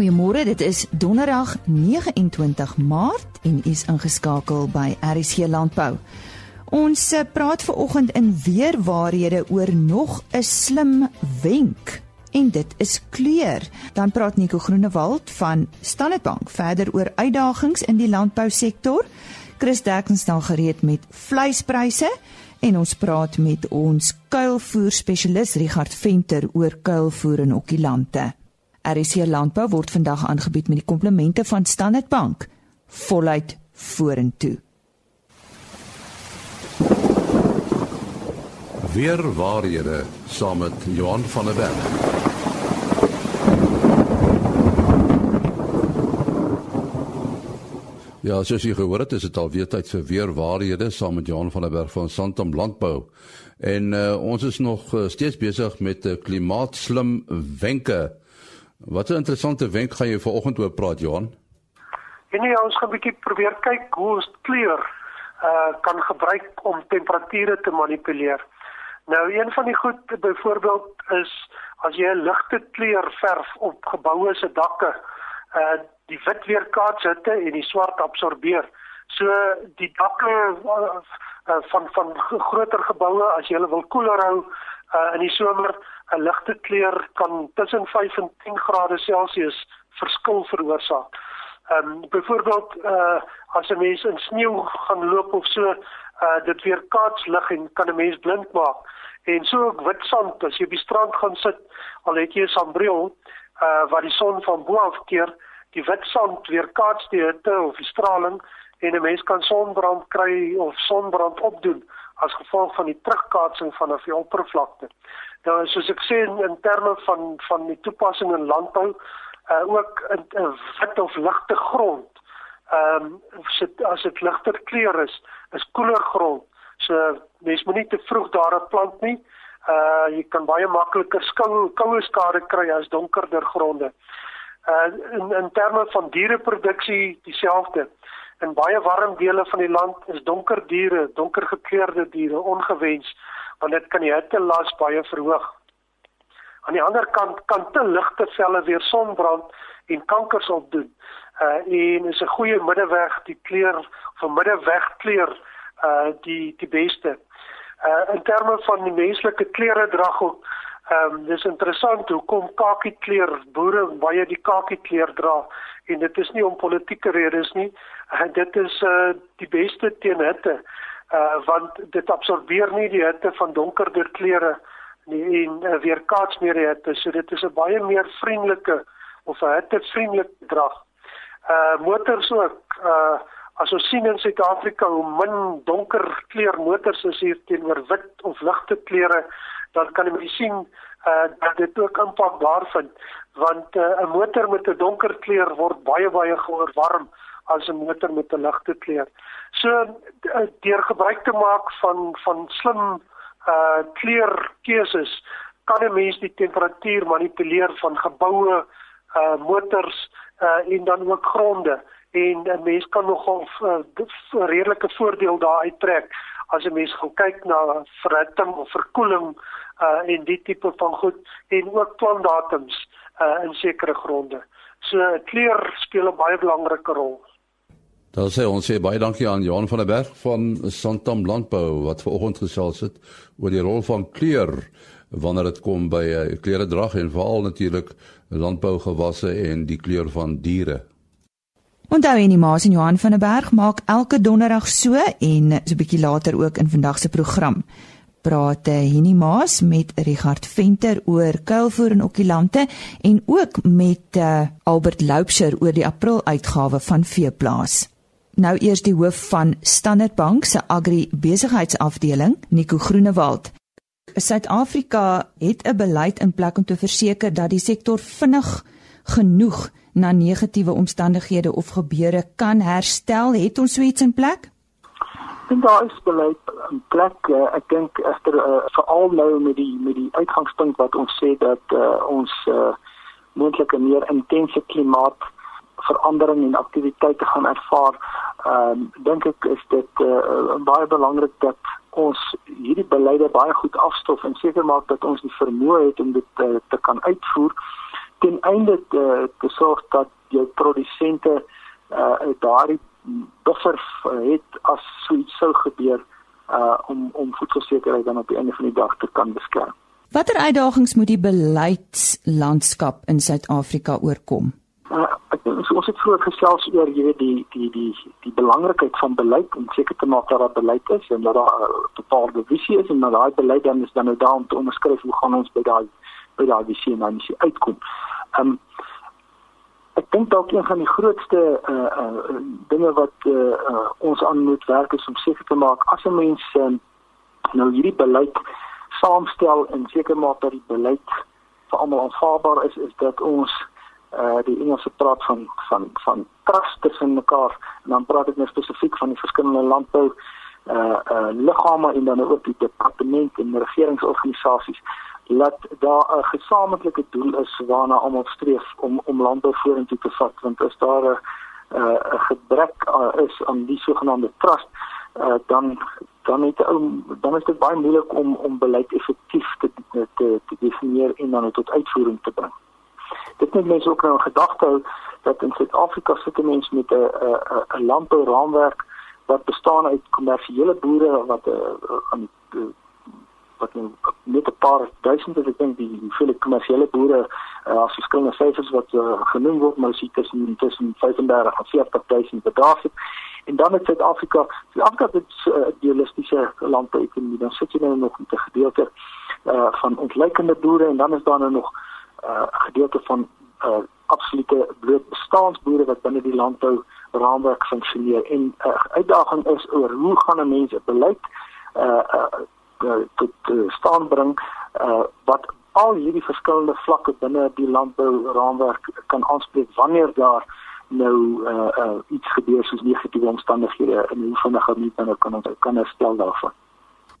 Goeiemôre, dit is Donderdag 29 Maart en u is ingeskakel by RSC Landbou. Ons eh, praat ver oggend in weer waarhede oor nog 'n slim wenk en dit is kleur. Dan praat Nico Groenewald van Standard Bank verder oor uitdagings in die landbousektor. Chris Dekkens staan gereed met vleispryse en ons praat met ons kuilvoer spesialis Richard Venter oor kuilvoer in okkilante. RC Landbou word vandag aangebied met die komplemente van Standard Bank. Voluit vorentoe. Weer waarhede saam met Johan van der Berg. Ja, soos jy gehoor het, is dit al weer tyd vir weer waarhede saam met Johan van der Berg van Santam Landbou. En uh, ons is nog uh, steeds besig met uh, klimaatslim wenke Wat 'n interessante wenk gaan jy vanoggend oor praat Johan? En nee, ons gaan 'n bietjie probeer kyk hoe ons kleur uh kan gebruik om temperature te manipuleer. Nou een van die goed byvoorbeeld is as jy 'n ligte kleur verf op geboue se dakke, uh die wit weerkaats hitte en die swart absorbeer. So die dakke uh, van van groter geboue as jy hulle wil koeler hou uh in die somer 'n ligte kleur kan tussen 5 en 10 grade Celsius verskil veroorsaak. Ehm um, byvoorbeeld uh as 'n mens in sneeu gaan loop of so, uh dit weer kaats lig en kan 'n mens blind maak. En so ook wit sand as jy op die strand gaan sit, al het jy 'n sambreel uh wat die son van bo af keer, die wit sand weer kaats die hitte of die straling en 'n mens kan sonbrand kry of sonbrand opdoen as gevolg van die terugkaatsing vanaf die oppervlakte. Nou soos ek sê in, in terme van van die toepassing in landbou, uh ook 'n wit of ligte grond. Ehm um, sit as dit ligter kleur is, is koeler grond. So mens moet nie te vroeg daar 'n plant nie. Uh jy kan baie makliker skou koue skade kry as donkerder gronde. Uh in in terme van diereproduksie dieselfde. In baie warm dele van die land is donker diere, donker gekleurde diere ongewens want dit kan die hittelas baie verhoog. Aan die ander kant kan te ligte velle weer sonbrand en kankers opdoen. Uh en is 'n goeie middeweg die kleur van middeweg kleur uh die die beste. Uh in terme van die menslike kleure drag ook Ehm um, dis interessant hoekom kakie kleur boere baie die kakie kleur dra en dit is nie om politieke redes nie. Uh, dit is uh die beste teen hitte uh want dit absorbeer nie die hitte van donkerder kleure nie en uh, weerkaats meer hitte. So dit is 'n baie meer vriendelike of 'n hittevriendelike drag. Uh motors ook. Uh as ons sien in Suid-Afrika hoe min donker kleur motors is hier teenoor wit of ligte kleure dan kan jy sien uh dat dit ook impak daarvan. Want 'n uh, motor met 'n donker kleur word baie baie gehoor warm as 'n motor met 'n ligte kleur. So eh, deur gebruik te maak van van slim uh kleurkeuses kan 'n mens die temperatuur manipuleer van geboue, uh motors uh en dan ook gronde en 'n mens kan nogal 'n uh, redelike voordeel daar uittrek as 'n mens gaan kyk na verhitting of verkoeling uh en die tipe van goed en ook plantdatums uh in sekere gronde. So kleur speel 'n baie belangrike rol. Daar sê ons sê baie dankie aan Johan van der Berg van Santam Landbou wat vanoggend gesels het oor die rol van kleur wanneer dit kom by uh, kleure drag en veral natuurlik landbougewasse en die kleur van diere. Onthou en die Maas en Johan van der Berg maak elke donderdag so en so 'n bietjie later ook in vandag se program praat Henny Maas met Richard Venter oor kuilvoer en okkulante en ook met uh, Albert Loubser oor die April uitgawe van Veeplaas. Nou eers die hoof van Standard Bank se Agri besigheidsafdeling, Nico Groenewald. Suid-Afrika het 'n beleid in plek om te verseker dat die sektor vinnig genoeg na negatiewe omstandighede of gebeure kan herstel. Het ons so iets in plek? En daar is beleid in plek. Uh, ek dink egter uh, veral nou met die met die uitgangspunt wat ons sê dat uh, ons uh, moontlik 'n meer intense klimaat verandering en aktiwiteite gaan ervaar. Ehm um, dink ek is dit uh, baie belangrik dat ons hierdie beleide baie goed afstof en seker maak dat ons die vermoë het om dit uh, te kan uitvoer ten einde te, te sorg dat jou produsente uh daardie buffer het as so iets sou gebeur uh om om voedselsekerheid dan op die einde van die dag te kan beskerm. Watter uitdagings moet die beleidslandskap in Suid-Afrika oorkom? Uh, ek dink ons het vroeër gesels oor jy weet die die die die belangrikheid van beleid om seker te maak dat daar beleid is en dat daar 'n uh, bepaalde visie is en dat daai beleid dan is dan nou daar om te onderskryf hoe gaan ons by daai by daai visie en dan visie uitkom. Um ek dink dalk een van die grootste uh uh dinge wat uh, uh ons aan moet werk is om seker te maak as 'n mens uh, nou hierdie beleid saamstel en seker maak dat die beleid vir almal aanvaarbaar is is dat ons uh die Engelse praat van van van trust tussen mekaar en dan praat ek nou spesifiek van die verskillende landbou uh uh liggame en dan ook die departement en regeringsorganisasies laat daar 'n gesamentlike doel is waarna almal streef om om landbou vorentoe te vat want as daar 'n 'n gebrek uh, is aan die sogenaamde trust uh, dan dan het ou dan is dit baie moeilik om om beleid effektief te te te definieer en dan tot uitvoering te bring. Dit moet mense ook nou in gedagte hou dat in Suid-Afrika sit mense met 'n 'n 'n landbouraamwerk wat bestaan uit kommersiële boere wat 'n uh, aan wat nou net 'n paar duisend ek dink die hoeveelheid kommersiële boere uh, as verskillende syfers wat uh, genoem word maar dit is tussen 35 en 40 duisend per dag en dan het Suid-Afrika Suid-Afrika het 'n uh, idealistiese landbouekonomie. Dan sit jy nou nog met 'n gedeelte uh, van ontleikende boere en dan is daar nou nog 'n uh, gedeelte van uh, absolute bloot bestaansboere wat binne die landbou raamwerk funksioneer en 'n uh, uitdaging is oor hoe gaan 'n mens 'n beleid uh, uh, uh, tot uh, staan bring uh, wat al hierdie verskillende vlakke binne die landbou raamwerk kan aanspreek wanneer daar nou uh, uh, iets gebeur soos negatiewe omstandighede in hoe vinnig ons dan kan kan herstel daarvan.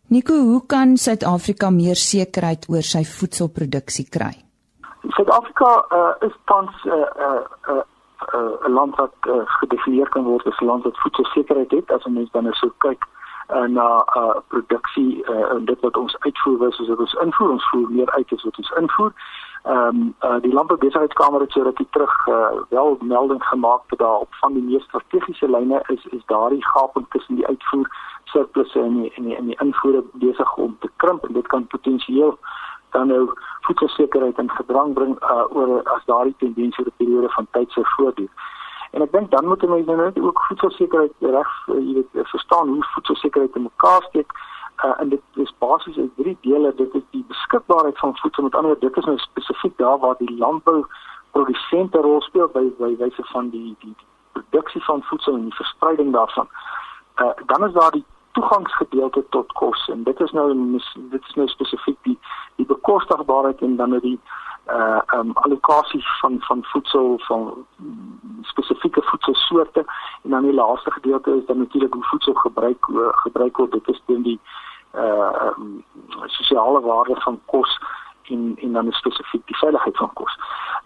Nico, hoe kan Suid-Afrika meer sekerheid oor sy voedselproduksie kry? Suid-Afrika uh, is tans 'n uh, uh, uh, uh, land wat uh, gedefinieer kan word as 'n land wat voedselsekerheid het as 'n mens dan nou so kyk uh, na uh, produksie uh, en dit wat ons uitvoer versus wat ons invoer. Ons voer meer uit as wat ons invoer. Ehm um, uh, die landboubesigheidskamer het so rukkie terug uh, wel melding gemaak dat daar op van die mees strategiese lyne is is daardie gaping tussen die uitvoer surplus en die, en die, en die invoer besig om te krimp. En dit kan potensieel dan nou voedselsekerheid in gedrang bring uh, oor as daardie tendens oor 'n periode van tyd sou voortduur. En ek dink dan moet mense nou net ook voedselsekerheid reg, uh, jy weet, verstaan hoe voedselsekerheid in mekaar steek. Uh, en dit is basies uit drie dele. Dit is die beskikbaarheid van voedsel. Met ander woorde, dit is nou spesifiek daar waar die landbou produsente rol speel by by wyse van die die, die produksie van voedsel en die verspreiding daarvan. Uh, dan is daar die toegangsgedeelte tot kos en dit is nou dit is nou spesifiek die die bekostigbaarheid en dan nou die uh um allocasie van van voedsel van spesifieke voedselsoorte en dan die laaste gedeelte is dan natuurlik hoe voedsel gebruik uh, gebruik word dit is dan die uh um, sosiale waarde van kos en en dan spesifiek die veiligheid van kos.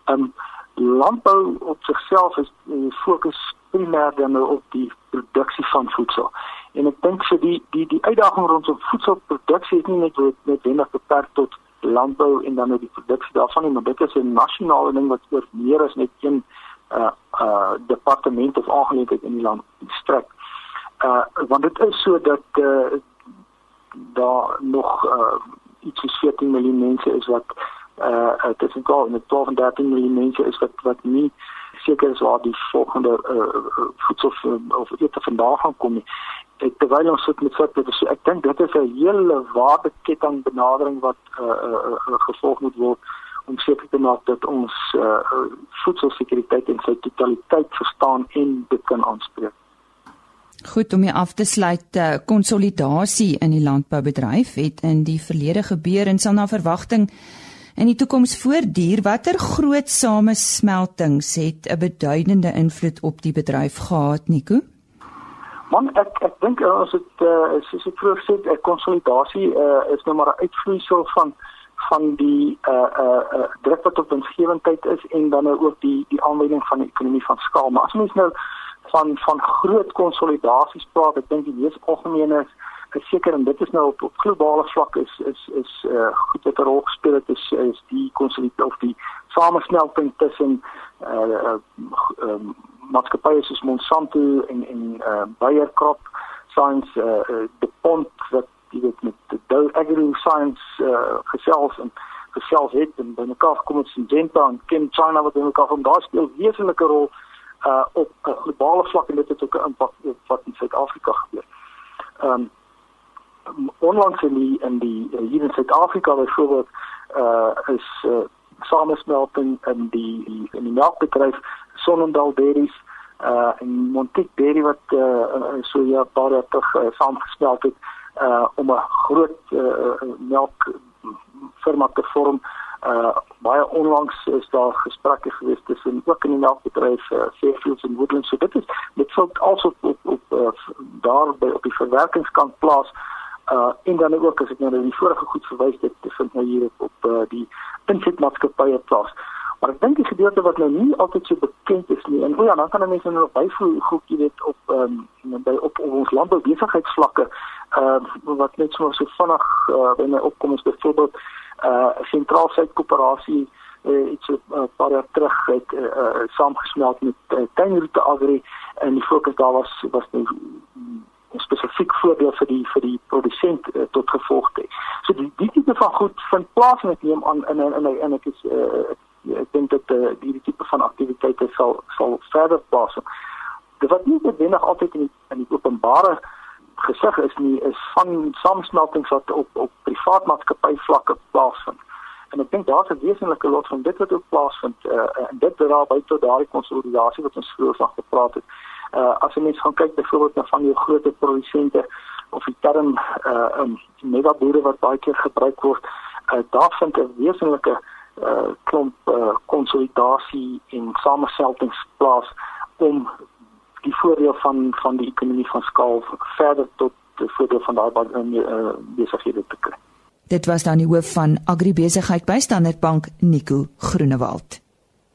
Um landbou op sigself is die fokus primêr dan nou op die produksie van voedsel. En ek dink vir die die die uitdaging rondom voedselproduksie is nie net net wendig beperk tot landbou en dan net die produksie daarvan nie, maar dit is 'n nasionale ding wat oor meer as net een uh uh departement of aangeleentheid in die land strek. Uh want dit is so dat uh daar nog uh iets soos 14 miljoen mense is wat uh tussen 12 en 12 en 13 miljoen mense is wat wat nie seker is waar die volgende uh, voedsel of ete vandaan gaan kom nie ek terwyl ons sit met sit so ek dink dit is 'n hele waardeketting benadering wat uh, uh, gevolg moet word om seker te maak dat ons uh, voedselsekuriteit in sy totaliteit verstaan en dit kan aanspreek. Goed om hier af te sluit, konsolidasie uh, in die landboubedryf het in die verlede gebeur en sal na verwagting in die toekoms voortduur. Watter groot samesmeltings het 'n beduidende invloed op die bedryf gehad, Nico? Man ek ek dink uh, as dit uh, soos ek vroeër sê, 'n konsolidasie uh, is nou maar 'n uitvloeisel van van die uh uh, uh druk wat op winsgewendheid is en dan nou ook die die aanwending van die ekonomie van skaal. Maar as mens nou van van groot konsolidasies praat, ek dink die mees algemene is seker en dit is nou op, op globale vlak is is is uh goed wat 'n rol gespeel het is is die konsolidasie of die samesmelting tussen uh, uh, uh maatskappye soos Monsanto en en uh, Bayer Crop Science uh, uh die pond wat jy weet met Dow Agri Science uh, gesels en gesels het en by mekaar gekom het Syngenta en Chem China wat in mekaar kom daar speel wesenlike rol uh op globale vlak en dit het ook 'n impak op wat in Suid-Afrika gebeur. Ehm um, onlangs in die in die uh, hier in Suid-Afrika byvoorbeeld uh is uh, samesmelting in die, in die melkbedryf Sonnendal Dairies uh en Montiek Dairy wat uh so ja paar jaar terug uh, saamgesmelt het uh om 'n groot uh, melk firma te vorm. Uh baie onlangs is daar gesprekke gewees tussen ook in die melkbedryf uh, Fairfields en Woodlands. So dit is dit sou also op op, op uh, daar by op die verwerkingskant plaas. Uh en dan ook as ek nou die vorige goed verwys dit vind nou hier op, op uh, die insetmaatskappye plaas. Maar ek dink die gedeelte wat nou nie altyd so bekend is nie. En o ja, dan kan mense nou byvoeg goed, jy weet, op ehm um, by op, op ons landboubesigheidsvlakke ehm uh, wat net so so vinnig uh, by my opkom is byvoorbeeld eh uh, sentraal suid koöperasie uh, iets 'n uh, paar jaar terug het uh, uh, saamgesmelt met uh, tuinroete agri en die fokus daar was was nou spesifiek voordeel vir die vir die produsent uh, tot gevolg het. So die die tipe van goed vind plaas met neem aan in in in ek is uh, ek dink dat uh, die tipe van aktiwiteite sal sal verder plaasvind. Dit wat nie noodwendig altyd in die, in die openbare gesig is nie is van samesmeltings wat op op privaat maatskappy vlakke plaasvind. En ek dink daar's 'n wesenlike lot van dit wat ook plaasvind uh, en dit dra by tot daardie konsolidasie wat ons vroeër van gepraat het. Uh as jy mens gaan kyk byvoorbeeld na van jou groot produsente of die term uh um, megaboere wat baie keer gebruik word, uh, daar vind 'n wesenlike uh klomp uh, konsolidasie en sameseltings plaas om die voordeel van van die ekonomie van skaal verder tot die voordeel van daai uh, besighede te kry. Dit was dan die hoof van agribesigheid by Standard Bank, Nico Groenewald.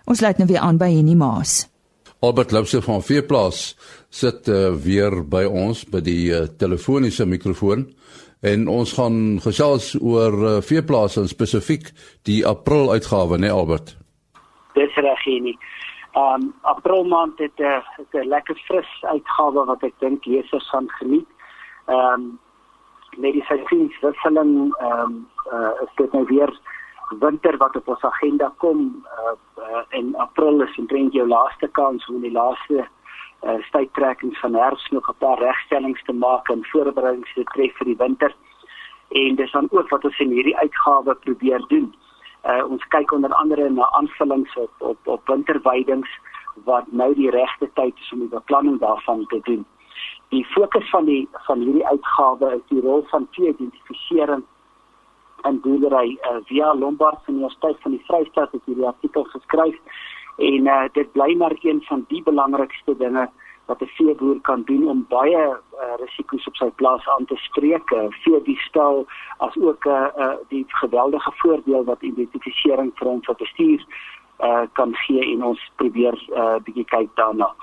Ons sluit nou weer aan by Henny Maas. Albert Lipse van Veeplaas sit uh, weer by ons by die uh, telefoniese mikrofoon en ons gaan gesels oor uh, Veeplaas en spesifiek die April uitgawe, né nee, Albert? Dis reg, Henny. Um April maand het 'n uh, 'n lekker fris uitgawe wat ek dink lesers gaan geniet. Um met die seisoenswisseling um uh is dit nou weer winter wat op ons agenda kom uh, uh in April is omtrent jou laaste kans om die laaste uh styttrekkings van herfs nog 'n paar regstellings te maak en voorbereidings te tref vir die winter. En dis dan ook wat ons in hierdie uitgawe probeer doen. Uh, ons kyk onder andere na aanvullings op op op winterweidings wat nou die regte tyd is om die beplanning daarvan te doen. Die fokus van die van hierdie uitgawe is die rol van vee en boerdery uh, via Lombard Universiteit van die Vrystaat het hierdie artikel geskryf en uh, dit bly maar een van die belangrikste dinge wat 'n veeboer kan doen om baie uh, risiko's op sy plaas aan te spreek, uh, vee die stal as ook uh, uh, die geweldige voordeel wat identifisering vir ons bestuur uh, kan gee en ons probeer 'n uh, bietjie kyk daarna.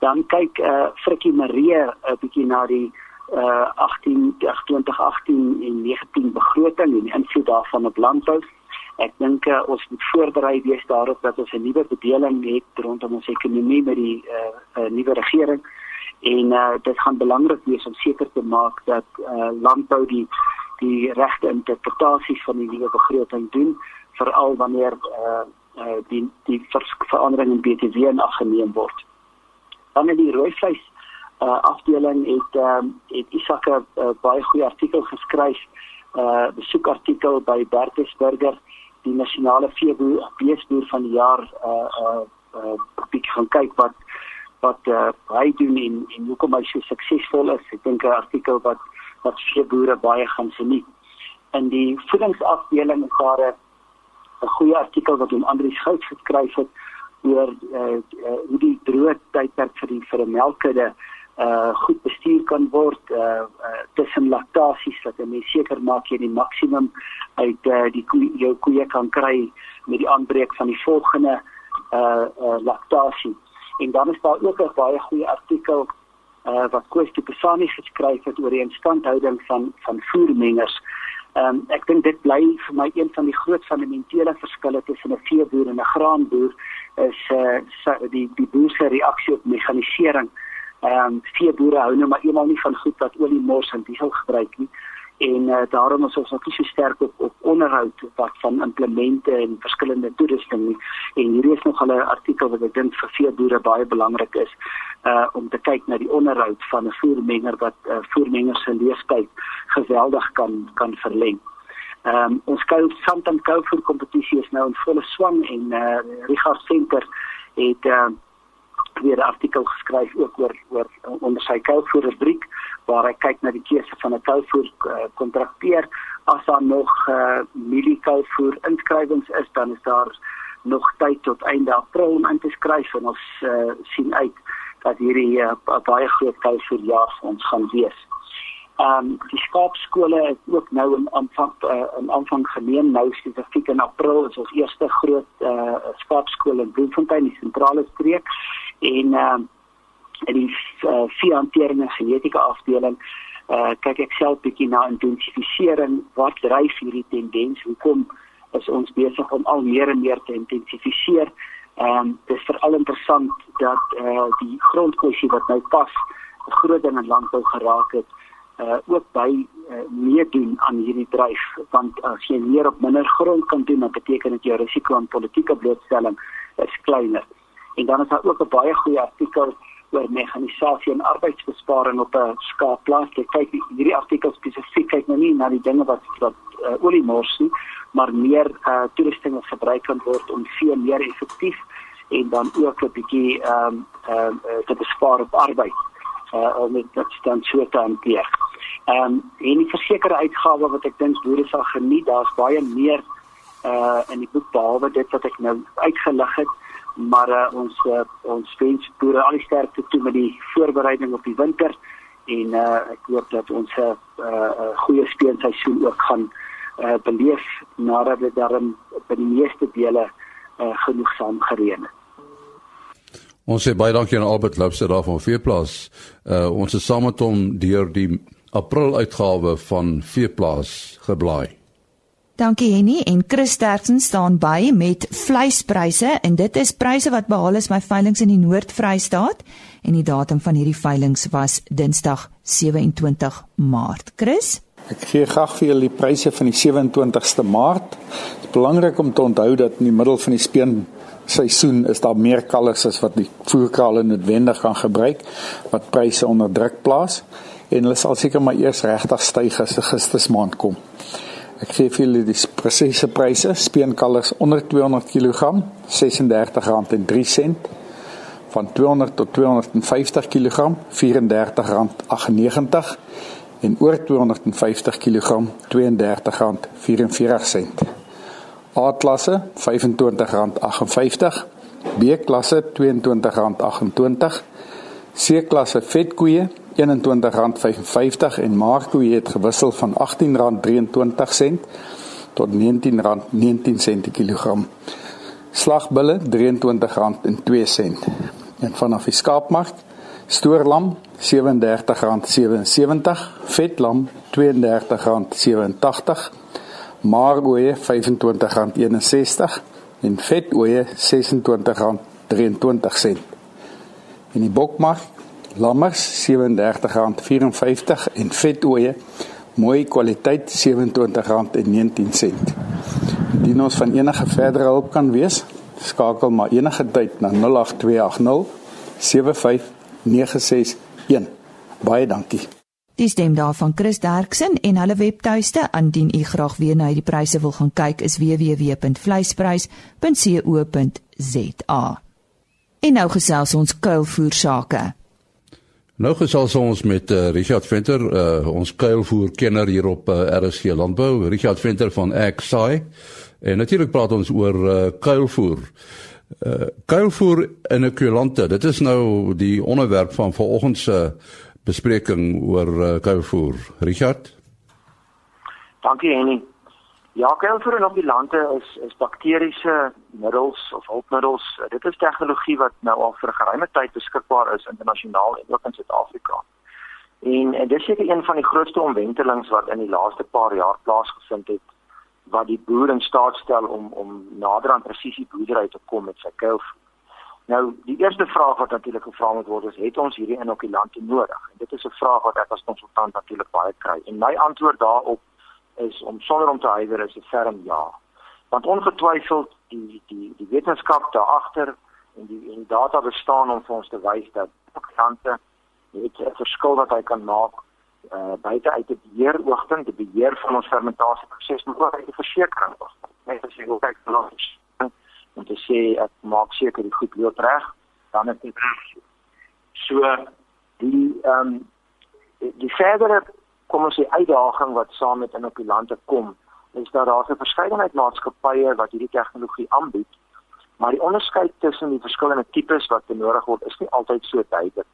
Dan kyk uh, Frikkie Marie 'n uh, bietjie na die 18 2018 en 19 begroting en die invloed daarvan op landbou. Ek dink uh, ons moet voorberei wees daarop dat ons 'n nuwe bedeling het rondom ons ekonomie met die uh, uh nuwe regering en uh dit gaan belangrik wees om seker te maak dat uh landbou die die regte interpretasie van die nuwe begroting doen veral wanneer uh uh die die verandering in BTW afgeneem word. Dan in die rooi vleis uh afdeling het um, het Isak 'n uh, baie goeie artikel geskryf uh besoekartikel by Bertusburger die nasionale veeboer beesboer van die jaar uh uh, uh bietjie gaan kyk wat wat uh, hy doen en en hoekom hy so suksesvol is. Ek dink 'n artikel wat wat veeboere baie gaan geniet. In die voedingsafdeling is daar 'n goeie artikel wat hom Andrius Gout geskryf het oor uh, uh hoe die droë tydperk vir die vir 'n melkkudde uh goed bestuur kan word uh, uh tussen laktasies dat jy seker maak jy die maksimum uit uh die koe, jou koeie kan kry met die aanbreek van die volgende uh uh laktasie. En dan is daar ook 'n baie goeie artikel uh wat Koos de Pesani geskryf het oor die instandhouding van van voermengers Ehm um, ek dink dit bly vir my een van die groot fundamentele verskille tussen 'n veeboer en 'n graanboer is uh, die die boer se reaksie op mekanisering. Ehm um, veeboere hou nou maar eenmal nie van goed wat olie mors en diesel gebruik nie en uh, daarom is ons ook nie so sterk op op onderhoud wat van implemente en verskillende toerusting nie en hier is nog 'n artikel wat ek dink vir vee boere baie belangrik is uh om te kyk na die onderhoud van 'n voermenger wat uh, voermenger se leeftyd geweldig kan kan verleng. Ehm um, ons kou Santam Kouvoer kompetisie is nou in volle swang en uh Richard Center het uh weer 'n artikel geskryf ook oor oor onder sy kouvoerrubriek waar hy kyk na die keuse van 'n kouvoer uh, kontrakteer as daar nog uh, mieliekouvoer inskrywings is dan is daar nog tyd tot einde April om in te skryf en ons uh, sien uit dat hierdie uh, baie groot kouvoerjaar vir ons gaan wees. Ehm um, die skaapskole het ook nou in aanvang uh, in aanvang geneem. Nou spesifiek in April is ons eerste groot uh, skaapskool in Bloemfontein die sentrale streek. En ehm uh, in die uh, veehantering en genetika afdeling uh, kyk ek self bietjie na intensifisering. Wat dryf hierdie tendens? Hoekom is ons besig om al meer en meer te intensifiseer? En um, dit is veral interessant dat uh, die grondkwessie wat nou pas groot in die landbou geraak het uh, ook by uh, meedoen aan hierdie dryf want as jy meer op minder grond kan doen dan beteken dit jou risiko aan politieke blootstelling is kleiner en dan is daar ook 'n baie goeie artikel oor mekanisasie en arbeidsbesparing op 'n skaapplaas. Ek kyk hierdie artikel spesifiek kyk nou nie na die dinge wat wat uh, olie mors nie, maar meer uh, toerusting wat gebruik kan word om vee meer effektief en dan ook 'n bietjie ehm um, uh, te bespaar op arbeid. Uh, om dit dan so te hanteer. Ehm um, en die versekerde uitgawe wat ek dink boere sal geniet, daar's baie meer uh in die boek behalwe dit wat ek nou uitgelig het maar uh, ons uh, ons wens boere al die sterkte toe met die voorbereiding op die winter en uh, ek hoop dat ons 'n uh, uh, goeie speelseisoen ook gaan uh, beleef nadat dit dan by die meeste dele uh, genoegsaam gereën het. Ons sê baie dankie aan Albert Loubser daar van Veeplaas. Uh, ons is saam met hom deur die April uitgawe van Veeplaas geblaai. Dankie Henny en Chris Sterksen staan by met vleispryse en dit is pryse wat behaal is by veilinge in die Noord-Vrystaat en die datum van hierdie veilinge was Dinsdag 27 Maart. Chris Ek gee graag vir julle die pryse van die 27ste Maart. Dit is belangrik om te onthou dat in die middel van die speen seisoen is daar meer kalvers as wat die voerkrale noodwendig kan gebruik wat pryse onder druk plaas en hulle sal seker maar eers regtig styg as Augustus maand kom. Ek gee vir julle die presiese pryse. Speenkalvers onder 200 kg, R36.03. Van 200 tot 250 kg, R34.98 en oor 250 kg, R32.44. A-klasse R25.58, B-klasse R22.28, C-klasse vetkoeie R21.55 en Marco het gewissel van R18.23 tot R19.19 per kilogram. Slagbulle R23.02 en vanaf die skaapmark stoorlam R37.77, vetlam R32.87, maaroeie R25.61 en vetoeie R26.23. In die bokmark lammers R37.54 en vetoeie mooi kwaliteit R27.19. Indien ons van enige verdere hulp kan wees, skakel maar enige tyd na 08280 75961. Baie dankie. Dis stem daarvan Chris Derksen en hulle webtuiste indien u graag weer na die pryse wil gaan kyk is www.vleisprys.co.za. En nou gesels ons kuilvoer sake. Nou gesels ons met uh, Richard Venter, uh, ons kuilvoer kenner hier op uh, eh, RSG Landbou, Richard Venter van Xai. En natuurlik praat ons oor uh, kuilvoer. Uh, kuilvoer in 'n kulante. Dit is nou die onderwerp van vanoggend se bespreking oor uh, kuilvoer. Richard. Dankie Henny. Ja, kelvoer op die lande is is bakteriese middels of hulpmiddels. Dit is tegnologie wat nou al vir geruime tyd beskikbaar is internasionaal en ook in Suid-Afrika. En, en dis seker een van die grootste omwentelings wat in die laaste paar jaar plaasgevind het wat die boer in staat stel om om nader aan presisie boerdery te kom met sy kuilvoer. Nou, die eerste vraag wat natuurlik gevra moet word is, het ons hierdie inokulante nodig? En dit is 'n vraag wat ek as konsultant natuurlik baie kry. En my antwoord daarop is om sonder om te huiwer is 'n ferm ja. Want ongetwyfeld die die die wetenskap daar agter en die en die data bestaan om vir ons te wys dat inokulante het 'n verskil wat hy kan maak uh buite uit die beheeroogpunt, die beheer van ons fermentasieproses, maar ook uit die versekering. Net as jy kyk na ons om te sê ek maak seker dit goed loop reg, dan is dit reg. So die ehm um, die verdere kom ons sê uitdaging wat saam met inokulante kom, is dat daar 'n verskeidenheid maatskappye wat hierdie tegnologie aanbied, maar die onderskeid tussen die verskillende tipes wat benodig word is nie altyd so duidelik.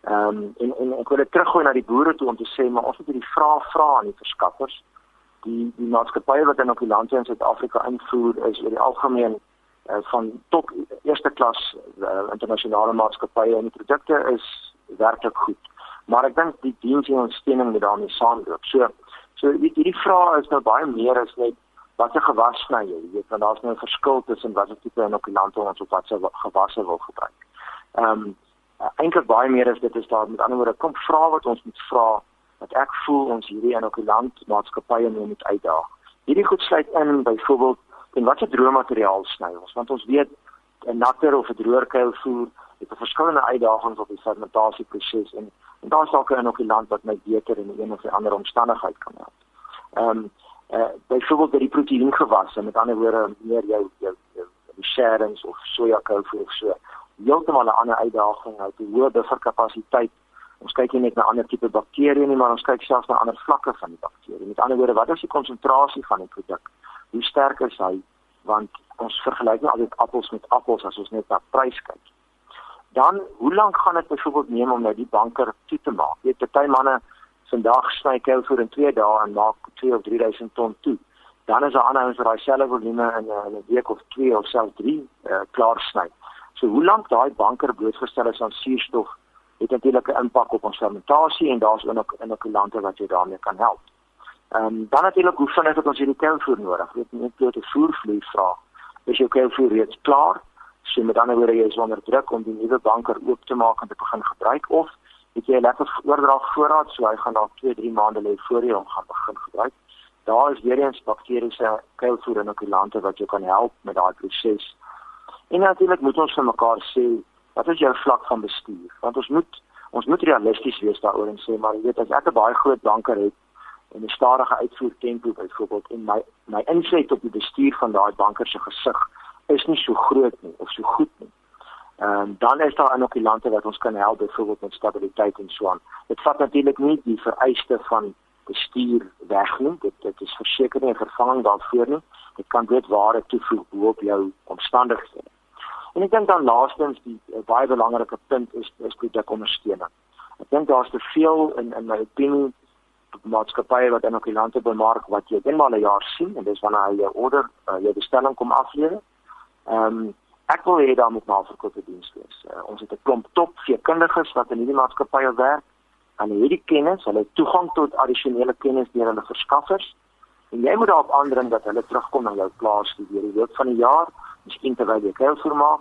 Ehm um, en en ek wil dit teruggooi na die boere toe om te sê maar ons moet hierdie vrae vra aan die verskaffers. Die die maatskappye wat inokulante in Suid-Afrika invoer is oor die algemeen uh, van top eerste klas uh, internasionale maatskappye en produkte is werklik goed. Maar ek dink die diens en ondersteuning moet daarmee saamloop. So so weet hierdie vraag is nou baie meer as net watter gewas sny jy? Jy weet want daar's nou 'n verskil tussen watter tipe inokulante ons op watter gewasse wil gebruik. Ehm um, eintlik baie meer is dit is daar met ander woorde kom vra wat ons moet vra wat ek voel ons hierdie inokulant maatskappye moet uitdaag. Hierdie goed sluit in byvoorbeeld en wat se droommateriaal sny ons? Want ons weet 'n natter of 'n droër kuilvoer het 'n verskillende uitdagings op die fermentasieproses en en daar's ook 'n inokulant wat my beter in een of ander omstandigheid kan help. Ehm um, eh uh, byvoorbeeld by die proteïengewasse met ander woorde meer jou jou, sharings of soja kuilvoer of so heeltemal 'n ander uitdaging uit 'n hoë bufferkapasiteit ons kyk nie net na ander tipe bakterieë nie maar ons kyk selfs na ander vlakke van die bakterieë met ander woorde wat is die konsentrasie van die produk hoe sterk is hy want ons vergelyk nie altyd appels met appels as ons net na prys kyk. Dan hoe lank gaan dit byvoorbeeld neem om nou die banker toe te maak? Weet party manne vandag sny kelvoer in 2 dae en maak 2 of 3000 ton toe. Dan is daar ander ons wat daai selfe volume in 'n week of 2 of selfs 3 uh, klaar sny. So hoe lank daai banker blootgestel is aan suurstof het natuurlik 'n impak op ons fermentasie en daar's ook inokulante wat jou daarmee kan help. Ehm um, dan natuurlik hoe vinnig het ons hierdie kuilvoer nodig? Weet net bloot 'n voervloei vraag. Is jou kuilvoer reeds klaar? So met ander woorde jy is onder druk om die nuwe banker oop te maak en te begin gebruik of het jy 'n lekker oordrag voorraad so hy gaan dalk 2, 3 maande lê voor jy hom gaan begin gebruik. Daar is weer eens bakteriese kuilvoer inokulante wat jou kan help met daai proses. En natuurlik moet ons vir mekaar sê wat is jou vlak van bestuur? Want ons moet ons moet realisties wees daaroor en sê maar jy weet as ek 'n baie groot banker het en 'n stadige uitvoer tempo byvoorbeeld en my my insig op die bestuur van daai banker se gesig is nie so groot nie of so goed nie. Ehm dan is daar inokulante wat ons kan help byvoorbeeld met stabiliteit en so aan. Dit vat natuurlik nie die vereiste van bestuur weg nie. Dit dit is verseker nie 'n vervanging daarvoor nie. Dit kan net ware toevoeg op jou omstandighede. En ek dink dan laastens die uh, baie belangrike punt is is produkondersteuning. Ek dink daar's te veel in in my opinie maatskappye wat inokulante bemark wat jy eenmal 'n jaar sien en dis wanneer jy jou order uh, jou bestelling kom aflewer. Ehm um, ek wil hê daar moet naverkoopte diens wees. Uh, ons het 'n klomp top veekundiges wat in hierdie maatskappye werk en hierdie kennis, hulle toegang tot addisionele kennis deur hulle verskaffers. En jy moet daarop aandring dat hulle terugkom na jou plaas deur die loop van die jaar, miskien terwyl jy kuilvoer maak,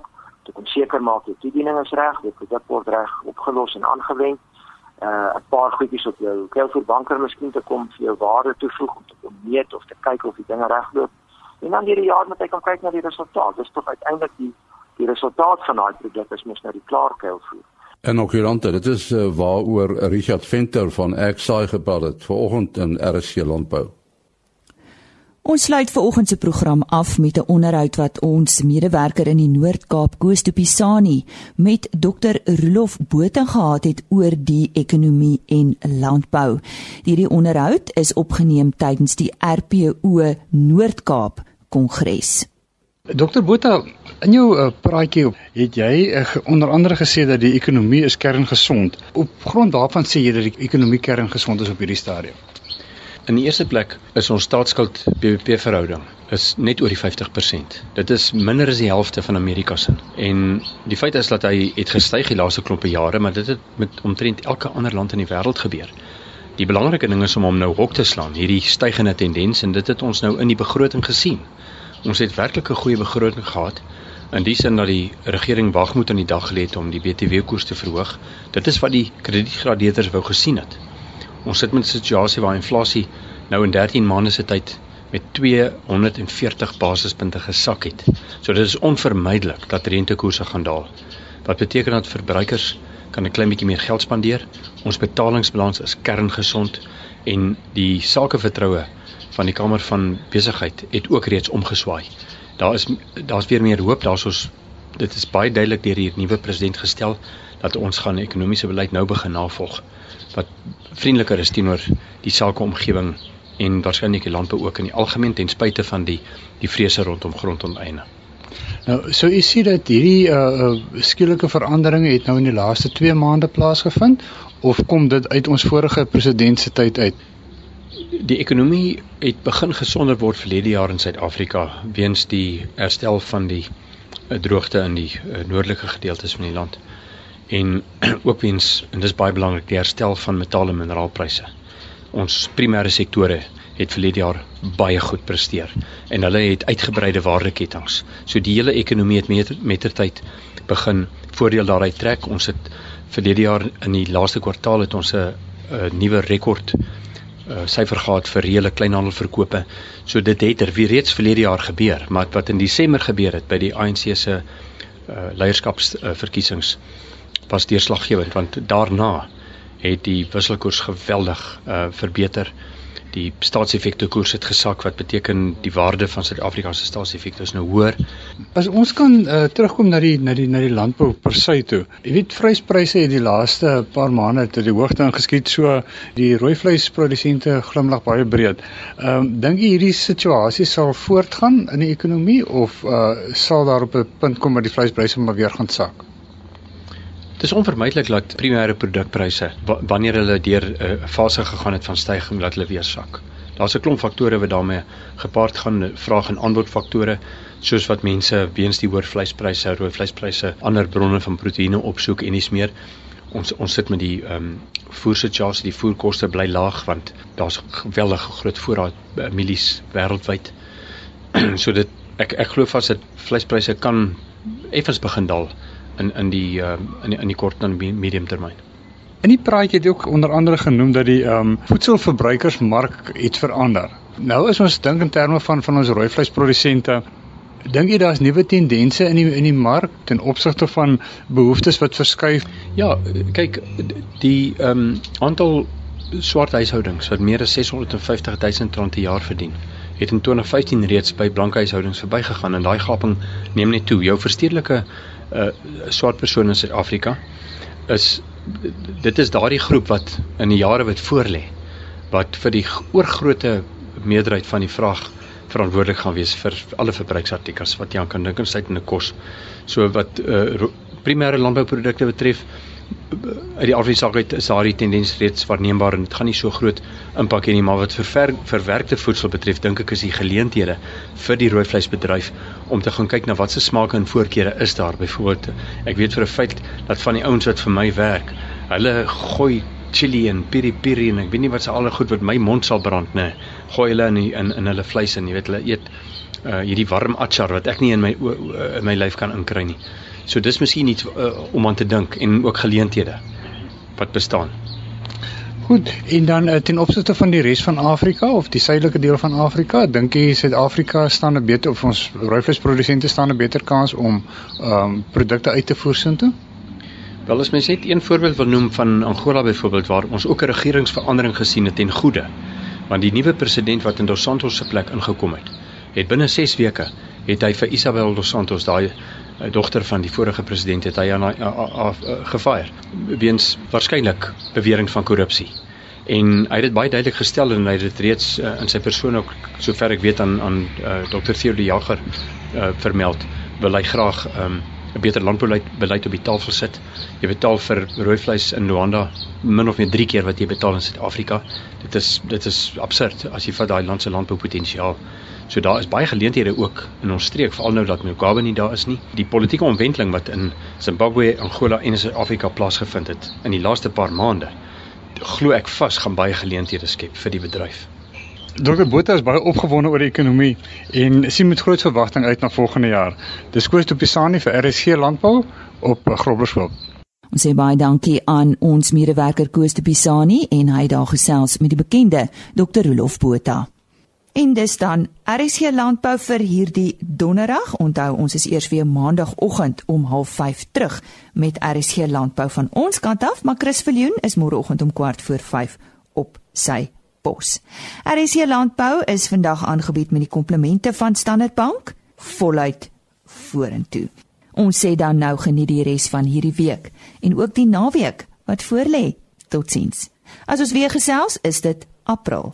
kom seker maak jou toediening is reg, die produk word reg opgelos en aangewend uh 'n paar goedjies op jou kelvoerbanker miskien te kom vir jou waarde toevoeg om te meet of te kyk of die dinge regloop. En dan hierdie jaar moet jy kan kyk na die resultaat. Dis tog uiteindelik die die resultaat van daai produk is mos nou die klaar kelvoer. En ook hierante, dit is uh, waaroor Richard Venter van Exai gepraat het vanoggend in RC Landbou. Ons sluit ver oggend se program af met 'n onderhoud wat ons medewerker in die Noord-Kaap, Koos de Pisani, met Dr. Rolof Botha gehad het oor die ekonomie en landbou. Hierdie onderhoud is opgeneem tydens die RPO Noord-Kaap Kongres. Dr. Botha, in jou uh, praatjie het jy uh, onder andere gesê dat die ekonomie is kerngesond. Op grond daarvan sê jy dat die ekonomie kerngesond is op hierdie stadium. In die eerste plek is ons staatsskuld BBP verhouding is net oor die 50%. Dit is minder as die helfte van Amerika se. En die feit is dat hy het gestyg die laaste klompe jare, maar dit het met omtrent elke ander land in die wêreld gebeur. Die belangrike ding is om hom nou hok te slaan, hierdie stygende tendens en dit het ons nou in die begroting gesien. Ons het werklik 'n goeie begroting gehad in die sin dat die regering wag moet aan die dag gelê het om die BTW koers te verhoog. Dit is wat die kredietgradeerders wou gesien het. Ons sit met 'n situasie waar inflasie nou in 13 maande se tyd met 240 basispunte gesak het. So dit is onvermydelik dat rentekoerse gaan daal. Wat beteken dat verbruikers kan 'n klein bietjie meer geld spandeer. Ons betalingsbalans is kerngesond en die sakevertroue van die Kamer van Besigheid het ook reeds omgeswaai. Daar is daar's weer meer hoop. Daar's ons dit is baie duidelik deur die nuwe president gestel dat ons gaan ekonomiese beleid nou begin navolg wat vriendeliker is teenoor die sakeomgewing en waarskynlik die landbou ook in die algemeen ten spyte van die die vrese rondom grondonteiening. Nou, so u sien dat hierdie uh, uh skielike veranderinge het nou in die laaste 2 maande plaasgevind of kom dit uit ons vorige president se tyd uit? Die ekonomie het begin gesonder word verlede jaar in Suid-Afrika weens die herstel van die uh, droogte in die uh, noordelike gedeeltes van die land en ook weens en dis baie belangrik die herstel van metaal en mineraalpryse ons primêre sektore het verlede jaar baie goed presteer en hulle het uitgebreide waardeketTINGS. So die hele ekonomie het met mettertyd begin voordeel daaruit trek. Ons het verlede jaar in die laaste kwartaal het ons 'n nuwe rekord uh, syfer gehad vir reële kleinhandelverkope. So dit het er weer reeds verlede jaar gebeur, maar wat in Desember gebeur het by die ANC se uh, leierskapsverkiesings uh, was deurslaggewend want daarna het die wisselkoers geweldig uh verbeter. Die staatseffekte koers het gesak wat beteken die waarde van Suid-Afrika se staatseffekte is nou hoër. As ons kan uh, terugkom na die na die na die landbou per se toe. Jy weet vleispryse het die laaste paar maande tot die hoogte ingeskiet so die rooi vleisprodusente glimlag baie breed. Ehm um, dink jy hierdie situasie sal voortgaan in die ekonomie of uh sal daar op 'n punt kom dat die vleispryse maar weer gaan sak? Is onvermydelik dat primêre produkpryse wanneer hulle deur 'n uh, fase gegaan het van stygings dat hulle weer sak. Daar's 'n klomp faktore wat daarmee gepaard gaan, vraag en aanbod faktore, soos wat mense weens die hoër vleispryse, rooi vleispryse, ander bronne van proteïene opsoek en dis meer. Ons ons sit met die ehm um, voersituasie, die voerkoste bly laag want daar's geweldige groot voorraad uh, mielies wêreldwyd. so dit ek ek glo vas dat vleispryse kan effens begin daal in in die uh, in die, in die kort en medium termyn. In die praatjie het jy ook onder andere genoem dat die ehm um, voedselverbruikersmark het verander. Nou is ons dink in terme van van ons rooi vleisprodusente dink jy daar's nuwe tendense in die in die mark ten opsigte van behoeftes wat verskuif? Ja, kyk die ehm um, aantal swart huishoudings wat meer as 650 000 rand per jaar verdien het in 2015 reeds by blanke huishoudings verbygegaan en daai gaping neem net toe. Jou verstedelike uh swart persone in Suid-Afrika is dit is daardie groep wat in die jare wat voorlê wat vir die oorgrootte meerderheid van die vraag verantwoordelik gaan wees vir alle verbruiksartikels wat jy kan dink insluit in 'n kos. So wat uh primêre landbouprodukte betref uit die afsake uit is daardie tendens reeds waarneembaar en dit gaan nie so groot impak hê nie maar wat vir ver, verwerkte voedsel betref dink ek is die geleenthede vir die rooi vleisbedryf om te gaan kyk na watse smake en voorkeure is daar. Byvoorbeeld ek weet vir 'n feit dat van die ouens wat vir my werk hulle gooi chili en piri piri en ek weet nie wat se al goed wat my mond sal brand nê gooi hulle in die, in in hulle vleis en jy weet hulle eet uh, hierdie warm achar wat ek nie in my in my lyf kan inkry nie. So dis miskien iets uh, om aan te dink en ook geleenthede wat bestaan. Goed, en dan uh, ten opsigte van die res van Afrika of die suidelike deel van Afrika, dink jy Suid-Afrika staan 'n beter of ons rooivleisprodusente staan 'n beter kans om ehm um, produkte uit te voer soontoe? Wel as mens net een voorbeeld wil noem van Angola byvoorbeeld waar ons ook 'n regeringsverandering gesien het ten goeie. Want die nuwe president wat in Dos Santos se plek ingekom het, het binne 6 weke het hy vir Isabel Dos Santos daai dogter van die vorige president het hy aan gefire weens waarskynlik bewering van korrupsie. En hy het dit baie duidelik gestel en hy het dit reeds uh, in sy persoon ook sover ek weet aan aan uh, Dr. Theo de Jager uh, vermeld wil hy graag 'n um, beter landbeleid beleid op die tafel sit Jy betaal vir rooi vleis in Luanda min of meer 3 keer wat jy betaal in Suid-Afrika. Dit is dit is absurd as jy vat daai land se landboupotensiaal. So daar is baie geleenthede ook in ons streek, veral nou dat Mugabe nie daar is nie. Die politieke omwenteling wat in Zimbabwe, Angola en Suid-Afrika plaasgevind het in die laaste paar maande, glo ek vas gaan baie geleenthede skep vir die bedryf. Dr Botha is baie opgewonde oor die ekonomie en sien met groot verwagting uit na volgende jaar. Dis Koos de Pisani vir RSC Landbou op Groblershoop. Ons sê baie dankie aan ons medewerker Koos de Pisani en hy daar gesels met die bekende Dr Rolof Botha. En dis dan RSC Landbou vir hierdie donderdag. Onthou ons is eers weer maandagooggend om 05:30 terug met RSC Landbou van ons kant af, maar Chris Viljoen is môreoggend om kwart voor 5 op sy Bos. RC Landbou is vandag aangebied met die komplemente van Standard Bank voluit vorentoe. Ons sê dan nou geniet die res van hierdie week en ook die naweek wat voorlê. Totsiens. As ons weer gesels, is dit April